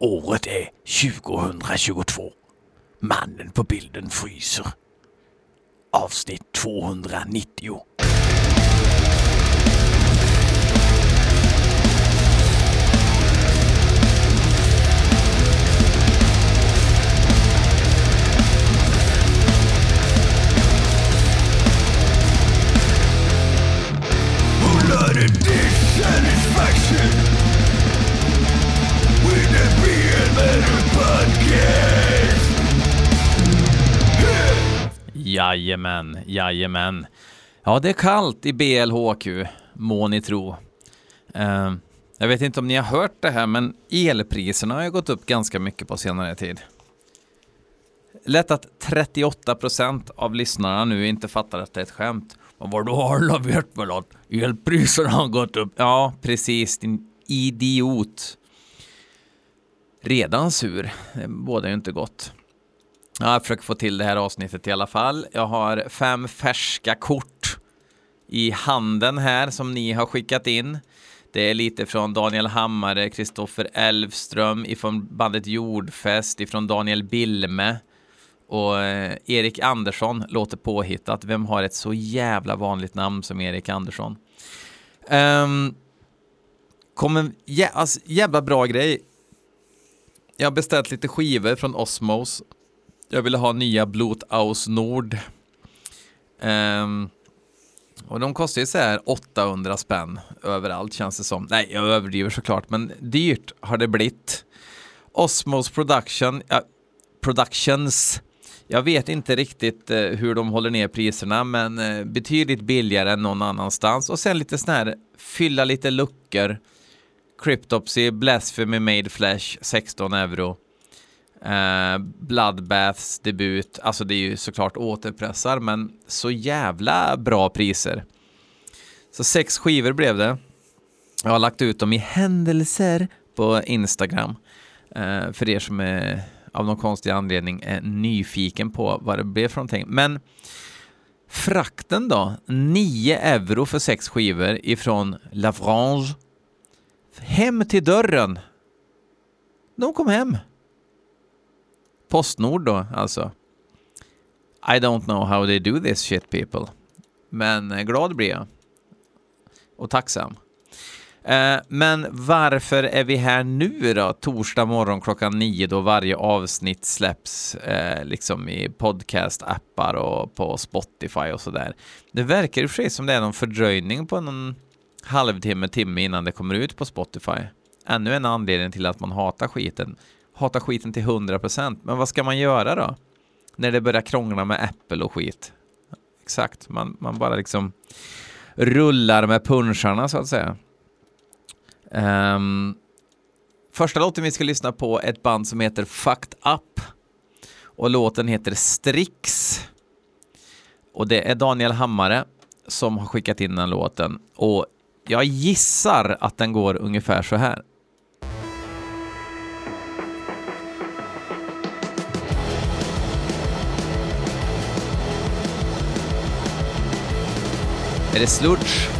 Året är 2022. Mannen på bilden fryser. Avsnitt 290. Jajamän, jajamän. Ja, det är kallt i BLHQ, må ni tro. Eh, jag vet inte om ni har hört det här, men elpriserna har ju gått upp ganska mycket på senare tid. Lätt att 38% av lyssnarna nu inte fattar att det är ett skämt. Men vadå, alla vet väl att elpriserna har gått upp? Ja, precis, din idiot. Redan sur, det bådar ju inte gott. Ja, jag försöker få till det här avsnittet i alla fall. Jag har fem färska kort i handen här som ni har skickat in. Det är lite från Daniel Hammare, Kristoffer Elfström, ifrån bandet Jordfest, ifrån Daniel Bilme och eh, Erik Andersson låter påhittat. Vem har ett så jävla vanligt namn som Erik Andersson? Ehm, um, kom en jä alltså, jävla bra grej. Jag har beställt lite skivor från Osmos jag ville ha nya Bluetooth Nord. Um, och de kostar ju så här 800 spänn överallt känns det som. Nej, jag överdriver såklart, men dyrt har det blivit. Osmos Production, ja, Productions. Jag vet inte riktigt eh, hur de håller ner priserna, men eh, betydligt billigare än någon annanstans. Och sen lite sån här, fylla lite luckor. Cryptopsy, Blasphemy Made Flash, 16 euro. Eh, Bloodbaths debut, alltså det är ju såklart återpressar, men så jävla bra priser. Så sex skivor blev det. Jag har lagt ut dem i händelser på Instagram. Eh, för er som är av någon konstig anledning är nyfiken på vad det blev för någonting. Men frakten då? 9 euro för sex skivor ifrån Lavrange. Hem till dörren. De kom hem. Postnord då, alltså. I don't know how they do this shit people. Men eh, glad blir jag. Och tacksam. Eh, men varför är vi här nu då? Torsdag morgon klockan nio då varje avsnitt släpps eh, liksom i podcast-appar och på Spotify och sådär. Det verkar i och för sig som det är någon fördröjning på någon halvtimme, timme innan det kommer ut på Spotify. Ännu en anledning till att man hatar skiten hatar skiten till 100%. Men vad ska man göra då? När det börjar krångla med Apple och skit. Exakt, man, man bara liksom rullar med puncharna så att säga. Um, första låten vi ska lyssna på är ett band som heter Fucked Up och låten heter Strix. Och det är Daniel Hammare som har skickat in den låten och jag gissar att den går ungefär så här. Är det sludge?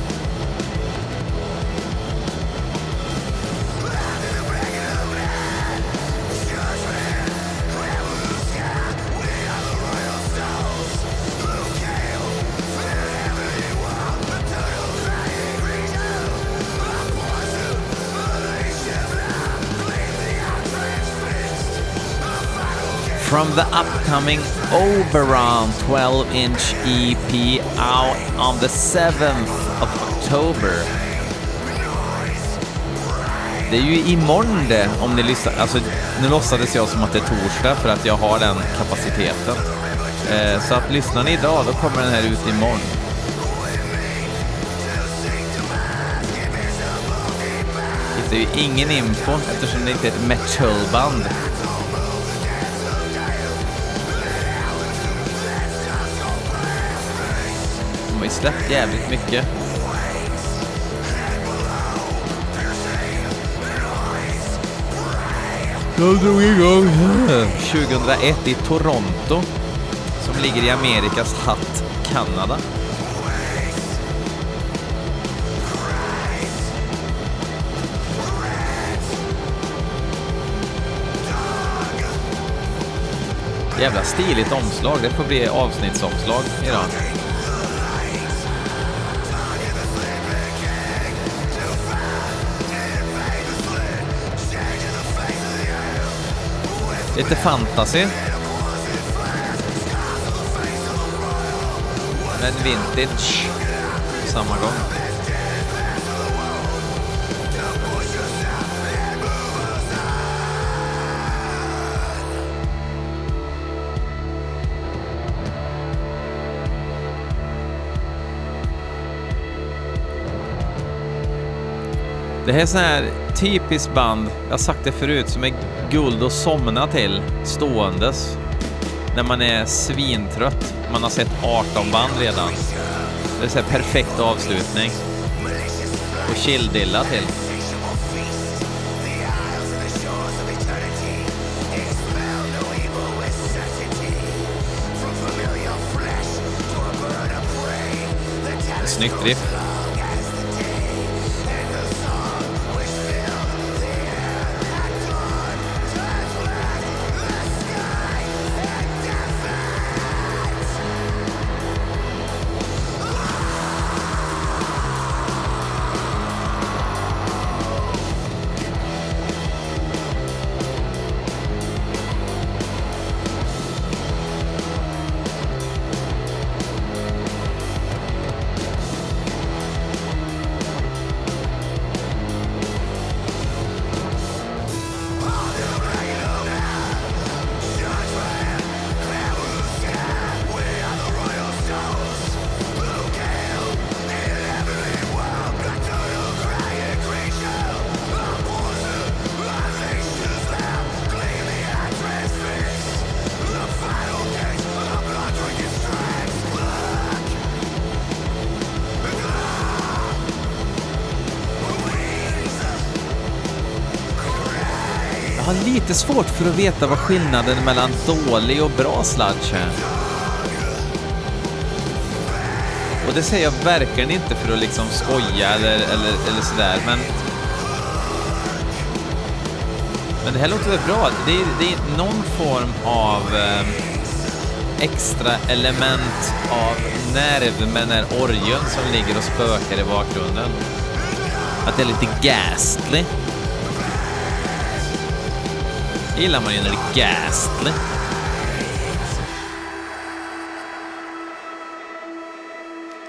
From the upcoming Oberon 12 inch EP out on the 7th of October. Det är ju imorgon det, om ni lyssnar. Alltså, nu låtsades jag som att det är torsdag för att jag har den kapaciteten. Eh, så att lyssnar ni idag, då kommer den här ut imorgon. Det är ju ingen info eftersom det inte är ett metalband. Släppt jävligt mycket. De drog igång 2001 i Toronto, som ligger i Amerikas hatt, Kanada. Jävla stiligt omslag. Det får bli avsnittsomslag idag. Lite fantasy. Men vintage på samma gång. Det här är sån här typiskt band, jag har sagt det förut, som är guld att somna till ståendes. När man är svintrött. Man har sett 18 band redan. Det är så här perfekt avslutning. Och chilldilla till. Snyggt riff. Lite svårt för att veta vad skillnaden mellan dålig och bra sludge är. Och det säger jag verkligen inte för att liksom skoja eller, eller, eller sådär, men... Men det här låter väl bra? Det är, det är någon form av eh, extra element av nerv med den här orgeln som ligger och spökar i bakgrunden. Att det är lite ghastly gillar man ju när det är ghastly.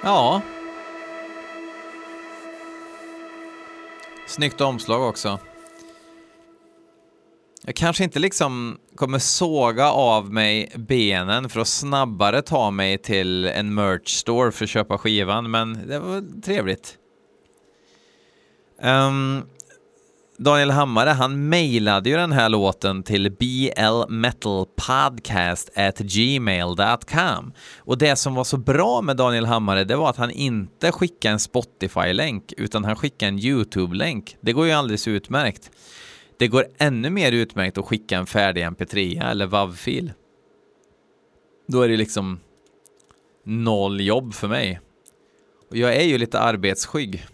Ja. Snyggt omslag också. Jag kanske inte liksom kommer såga av mig benen för att snabbare ta mig till en merch store för att köpa skivan, men det var trevligt. Um, Daniel Hammare, han mejlade ju den här låten till blmetalpodcast@gmail.com. Och det som var så bra med Daniel Hammare, det var att han inte skickade en Spotify-länk, utan han skickade en YouTube-länk. Det går ju alldeles utmärkt. Det går ännu mer utmärkt att skicka en färdig MP3 eller WAV-fil. Då är det liksom noll jobb för mig. Och jag är ju lite arbetsskygg.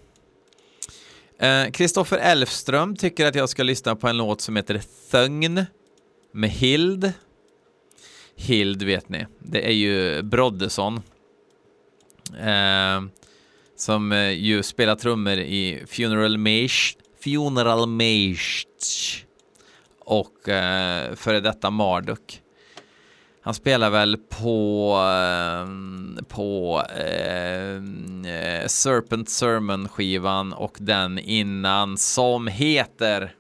Eh, Kristoffer eh, Elfström tycker att jag ska lyssna på en låt som heter Thögn med Hild. Hild vet ni, det är ju Broddesson. Eh, som eh, ju spelar trummor i Funeral Mage, Funeral Mage och eh, före detta Marduk. Han spelar väl på, eh, på eh, Serpent Sermon-skivan och den innan som heter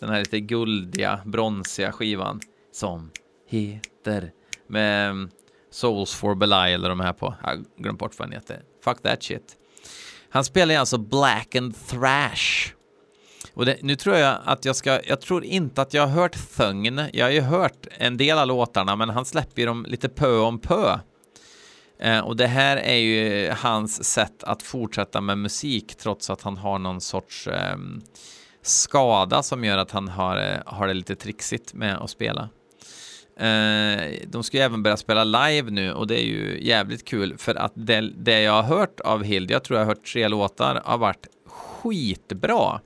den här lite guldiga, bronsiga skivan som heter med Souls for Belial eller de här på. Jag har glömt bort vad den heter. Fuck that shit. Han spelar ju alltså Black and Thrash och det, nu tror jag att jag ska, jag tror inte att jag har hört Thögn. Jag har ju hört en del av låtarna, men han släpper ju dem lite pö om pö. Eh, och det här är ju hans sätt att fortsätta med musik trots att han har någon sorts eh, skada som gör att han har, eh, har det lite trixigt med att spela. Eh, de ska ju även börja spela live nu och det är ju jävligt kul för att det, det jag har hört av Hild, jag tror jag har hört tre låtar, har varit skitbra.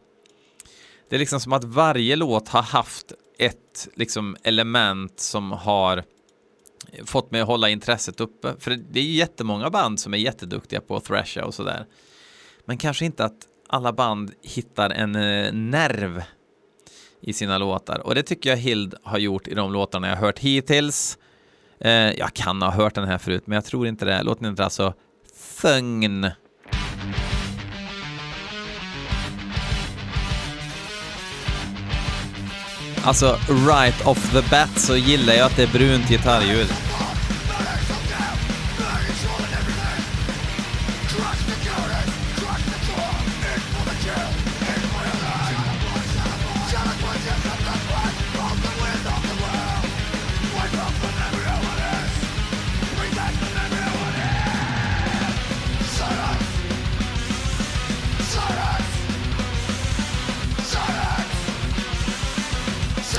Det är liksom som att varje låt har haft ett liksom, element som har fått mig att hålla intresset uppe. För det är ju jättemånga band som är jätteduktiga på att thrasha och sådär. Men kanske inte att alla band hittar en eh, nerv i sina låtar. Och det tycker jag Hild har gjort i de låtarna jag hört hittills. Eh, jag kan ha hört den här förut, men jag tror inte det. Låten heter alltså Thögn Alltså, right off the bat så gillar jag att det är brunt gitarrljud.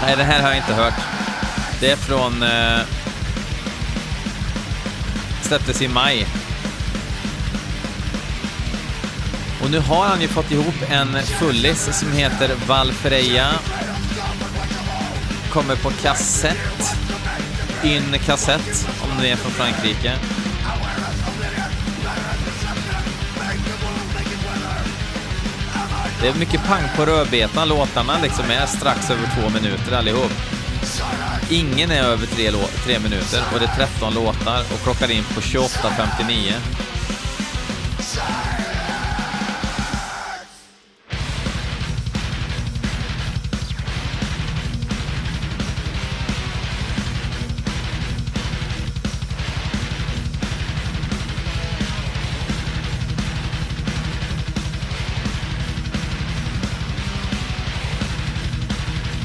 Nej, det här har jag inte hört. Det är från... Eh, släpptes i maj. Och nu har han ju fått ihop en fullis som heter Valfreja. Kommer på kassett. In kassett, om ni är från Frankrike. Det är mycket pang på rödbetan. Låtarna liksom är strax över två minuter allihop. Ingen är över tre, tre minuter och det är 13 låtar och klockar in på 28.59.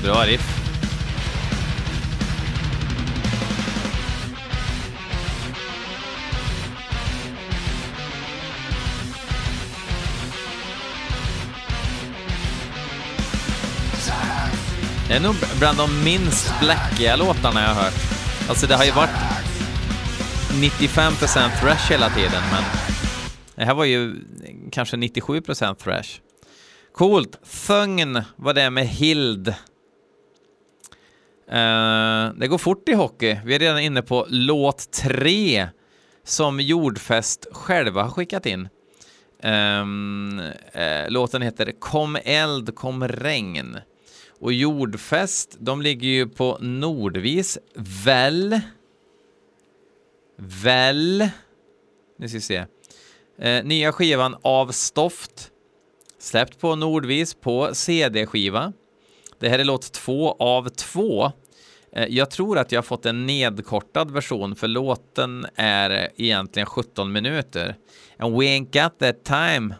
Bra riff. Det är nog bland de minst blackiga låtarna jag har hört. Alltså det har ju varit 95% thrash hela tiden, men det här var ju kanske 97% thrash. Coolt. Thögn var det med Hild. Eh, det går fort i hockey. Vi är redan inne på låt tre som Jordfest själva har skickat in. Um, uh, låten heter Kom eld, kom regn. Och Jordfest, de ligger ju på Nordvis. Väl? Väl? Nu ska vi se. Uh, nya skivan Av stoft. Släppt på Nordvis på CD-skiva. Det här är låt två av två. Eh, jag tror att jag har fått en nedkortad version för låten är egentligen 17 minuter. And we ain't got that time,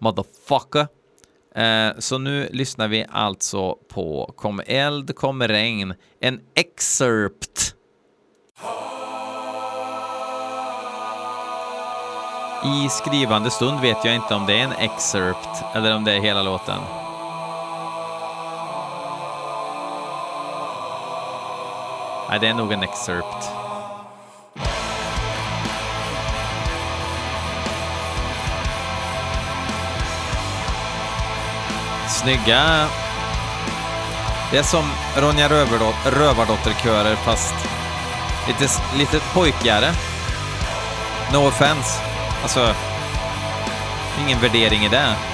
motherfucker. Eh, så nu lyssnar vi alltså på Kom eld, kom regn, en excerpt. I skrivande stund vet jag inte om det är en excerpt eller om det är hela låten. Nej, det är nog en excerpt. Snygga. Det är som Ronja Rövardotter-körer fast lite, lite pojkigare. No offense. Alltså, ingen värdering i det.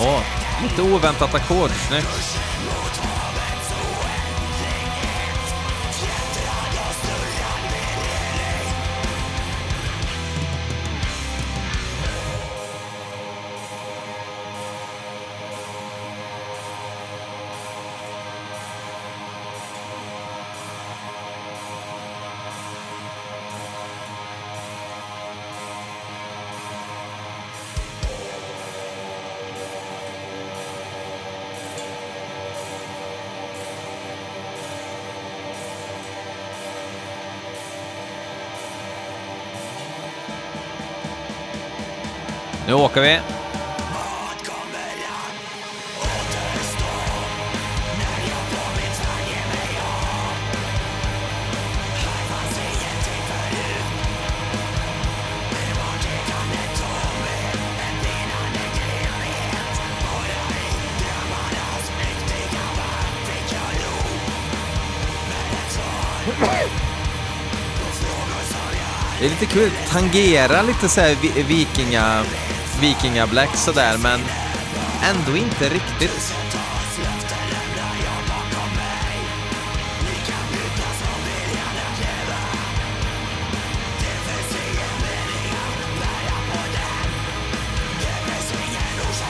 Åh, lite oväntat ackord. Snyggt. Åker vi. Det är lite kul, tangera lite så här vikinga, vikingablack sådär, men ändå inte riktigt.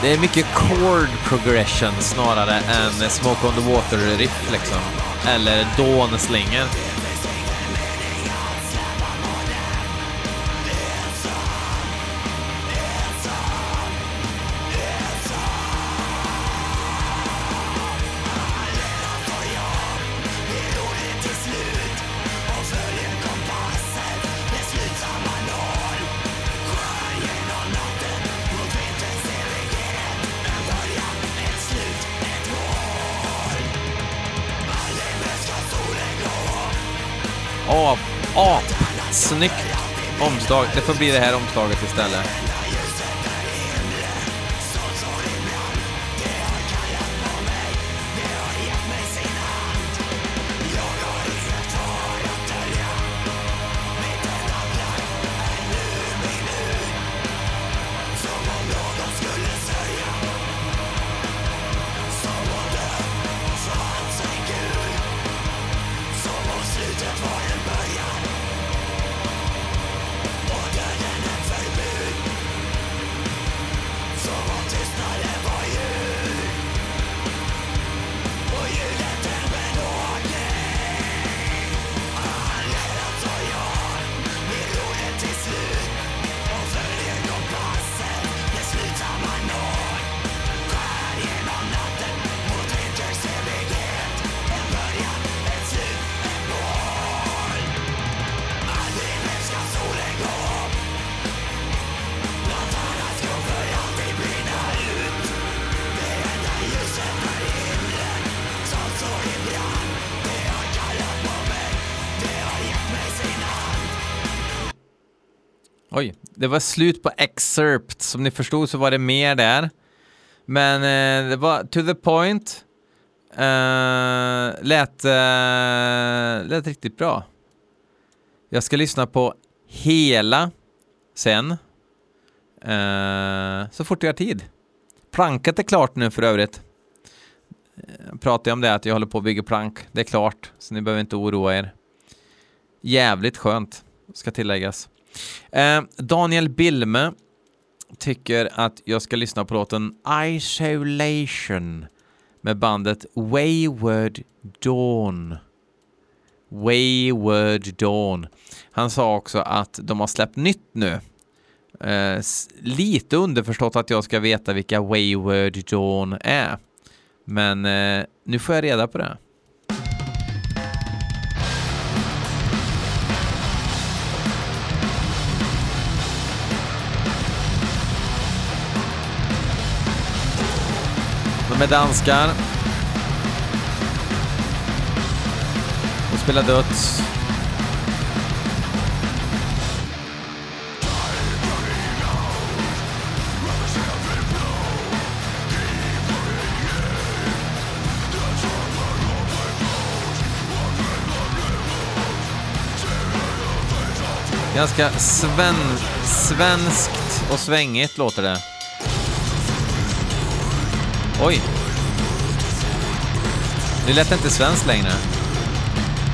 Det är mycket chord progression snarare än Smoke on the Water-riff liksom. Eller Dawn-slingor. Av ap, snyggt omslag. Det får bli det här omslaget istället. Det var slut på excerpt. Som ni förstod så var det mer där. Men eh, det var to the point. Eh, lät, eh, lät riktigt bra. Jag ska lyssna på hela sen. Eh, så fort jag har tid. Planket är klart nu för övrigt. Eh, jag pratade jag om det, att jag håller på att bygga plank. Det är klart, så ni behöver inte oroa er. Jävligt skönt, ska tilläggas. Eh, Daniel Bilme tycker att jag ska lyssna på låten Isolation med bandet Wayward Dawn. Wayward Dawn. Han sa också att de har släppt nytt nu. Eh, lite underförstått att jag ska veta vilka Wayward Dawn är. Men eh, nu får jag reda på det. Med danskar. Och spelar döds. Ganska sven svenskt och svängigt låter det. Oj. Det lät inte svenskt längre.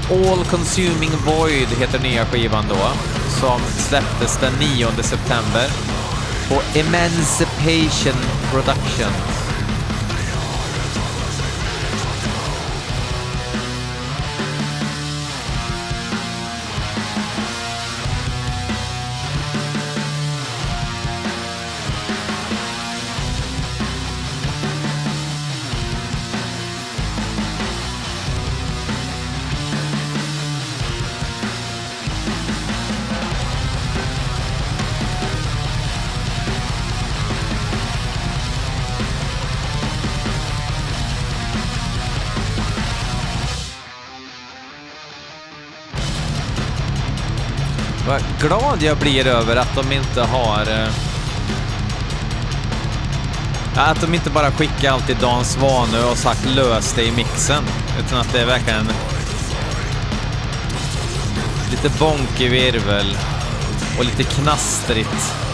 All Consuming Void heter nya skivan då, som släpptes den 9 september på Emancipation Productions. Glad jag blir över att de inte har... Eh, att de inte bara skickar allt till Dan Svanö och sagt lös det i mixen. Utan att det är verkligen lite bonkig virvel och lite knastrigt.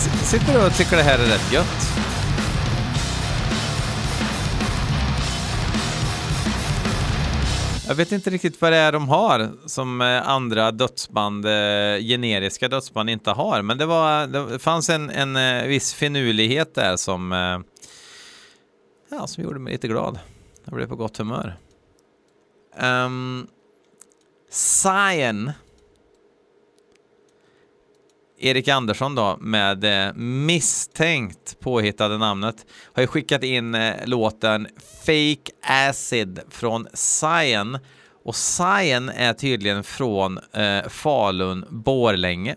Sitter sitter och tycker det här är rätt gött. Jag vet inte riktigt vad det är de har som eh, andra dödsband, eh, generiska dödsband inte har, men det, var, det fanns en, en eh, viss finurlighet där som, ja, som gjorde mig lite glad. Jag blev på gott humör. Um, Cyan Erik Andersson då med eh, misstänkt påhittade namnet har ju skickat in eh, låten Fake Acid från Cyan och Cyan är tydligen från eh, Falun Borlänge.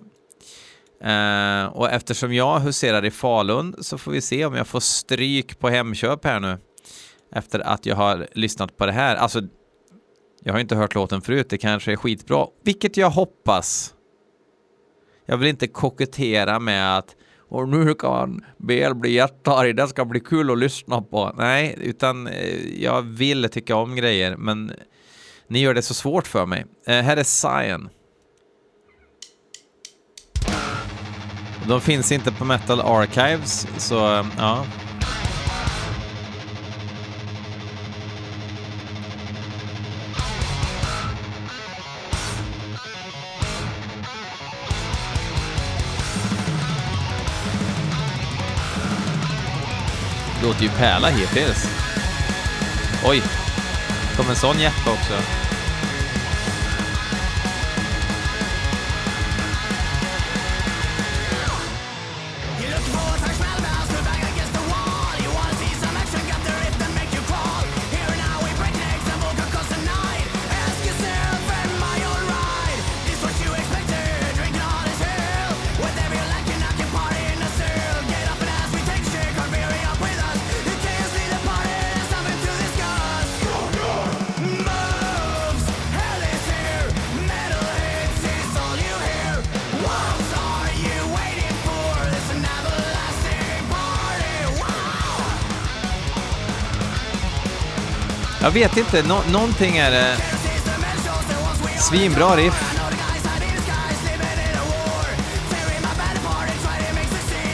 Eh, och eftersom jag huserar i Falun så får vi se om jag får stryk på Hemköp här nu efter att jag har lyssnat på det här. Alltså, jag har inte hört låten förut, det kanske är skitbra, vilket jag hoppas. Jag vill inte kokettera med att och nu kan BL bli jättearg, det ska bli kul att lyssna på. Nej, utan eh, jag vill tycka om grejer, men ni gör det så svårt för mig. Eh, här är Cyan. De finns inte på Metal Archives, så eh, ja. Låter ju pärla hittills. Oj, kom en sån jacka också. Vet inte, Nå någonting är det. Svinbra riff.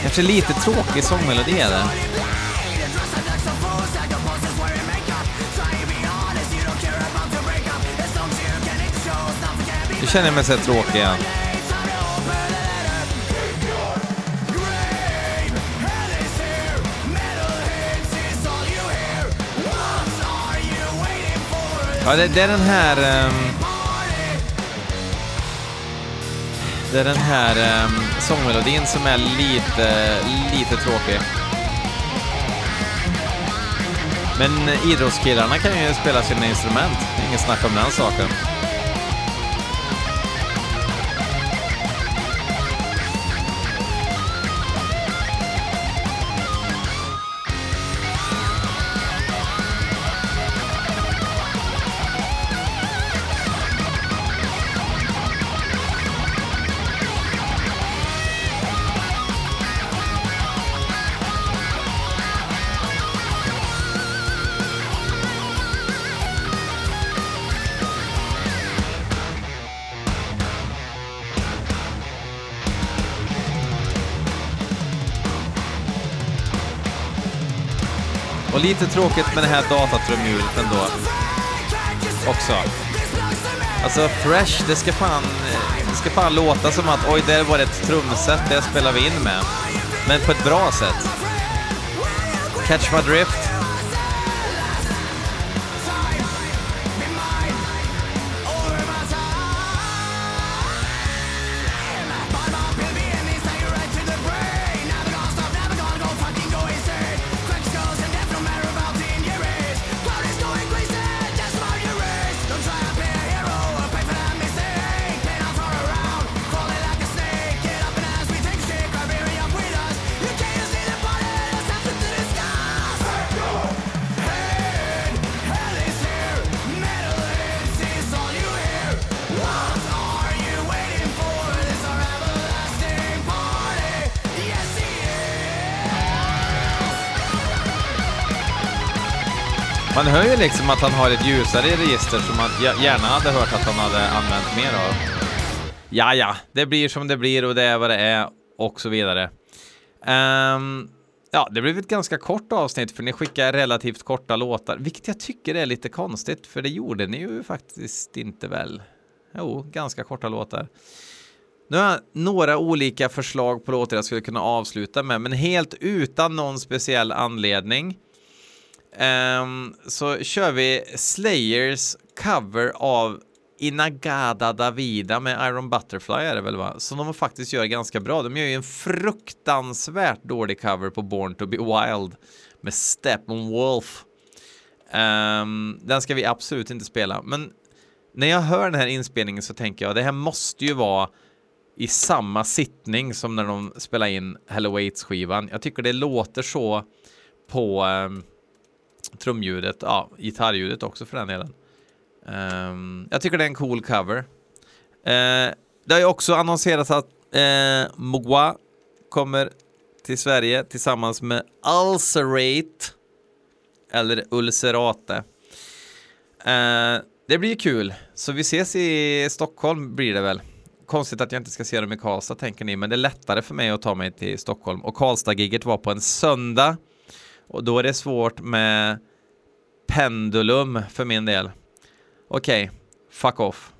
Kanske lite tråkig sångmelodi är det. Nu känner jag mig så tråkig igen. Ja, det, det är den här... Um, det är den här um, sångmelodin som är lite, lite tråkig. Men idrottskillarna kan ju spela sina instrument. Inget snack om den saken. Och lite tråkigt med det här datatrumljudet ändå. Också. Alltså Fresh, det ska fan, det ska fan låta som att oj, det var ett trumset, det spelar vi in med. Men på ett bra sätt. Catch my drift. Man hör ju liksom att han har ett ljusare register som man gärna hade hört att han hade använt mer av. Ja, ja, det blir som det blir och det är vad det är och så vidare. Um, ja, det blev ett ganska kort avsnitt för ni skickar relativt korta låtar, vilket jag tycker är lite konstigt för det gjorde ni ju faktiskt inte väl. Jo, ganska korta låtar. Nu har jag några olika förslag på låtar jag skulle kunna avsluta med, men helt utan någon speciell anledning. Um, så kör vi Slayers cover av Inagada Davida med Iron Butterfly är det väl va? Som de faktiskt gör ganska bra. De gör ju en fruktansvärt dålig cover på Born to be Wild med Steppenwolf. Um, ehm, den ska vi absolut inte spela, men när jag hör den här inspelningen så tänker jag det här måste ju vara i samma sittning som när de spelar in Hello Waits skivan. Jag tycker det låter så på um, trumljudet, ja, gitarrljudet också för den delen. Um, jag tycker det är en cool cover. Uh, det har ju också annonserats att eh, uh, Mogwa kommer till Sverige tillsammans med Ulcerate eller Ulcerate. Uh, det blir kul, så vi ses i Stockholm blir det väl. Konstigt att jag inte ska se dem i Karlstad tänker ni, men det är lättare för mig att ta mig till Stockholm och Karlstad-giget var på en söndag och då är det svårt med pendulum för min del. Okej, okay, fuck off.